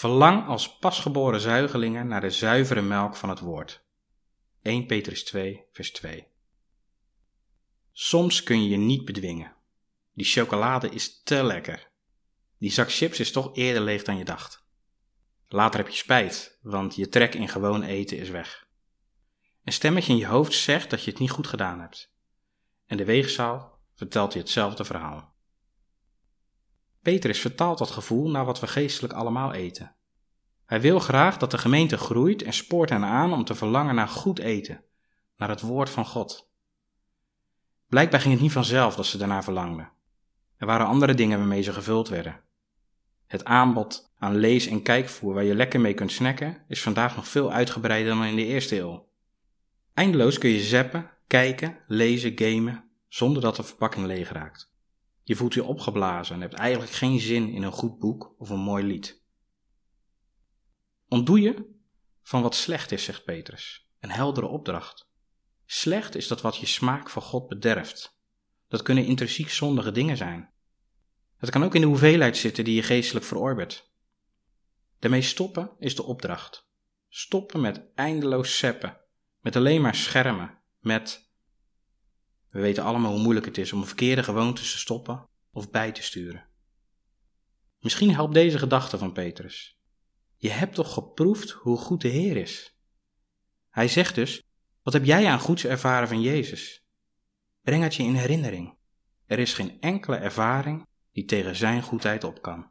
Verlang als pasgeboren zuigelingen naar de zuivere melk van het woord. 1 Petrus 2, vers 2. Soms kun je je niet bedwingen. Die chocolade is te lekker. Die zak chips is toch eerder leeg dan je dacht. Later heb je spijt, want je trek in gewoon eten is weg. Een stemmetje in je hoofd zegt dat je het niet goed gedaan hebt. En de weegzaal vertelt je hetzelfde verhaal. Petrus vertaalt dat gevoel naar wat we geestelijk allemaal eten. Hij wil graag dat de gemeente groeit en spoort hen aan om te verlangen naar goed eten, naar het woord van God. Blijkbaar ging het niet vanzelf dat ze daarnaar verlangden. Er waren andere dingen waarmee ze gevuld werden. Het aanbod aan lees- en kijkvoer waar je lekker mee kunt snacken is vandaag nog veel uitgebreider dan in de eerste eeuw. Eindeloos kun je zappen, kijken, lezen, gamen, zonder dat de verpakking leeg raakt. Je voelt je opgeblazen en hebt eigenlijk geen zin in een goed boek of een mooi lied. Ontdoe je van wat slecht is, zegt Petrus. Een heldere opdracht. Slecht is dat wat je smaak voor God bederft. Dat kunnen intrinsiek zondige dingen zijn. Het kan ook in de hoeveelheid zitten die je geestelijk verorbert. Daarmee stoppen is de opdracht. Stoppen met eindeloos seppen, met alleen maar schermen, met we weten allemaal hoe moeilijk het is om verkeerde gewoontes te stoppen of bij te sturen. Misschien helpt deze gedachte van Petrus. Je hebt toch geproefd hoe goed de Heer is? Hij zegt dus: Wat heb jij aan goeds ervaren van Jezus? Breng het je in herinnering. Er is geen enkele ervaring die tegen zijn goedheid op kan.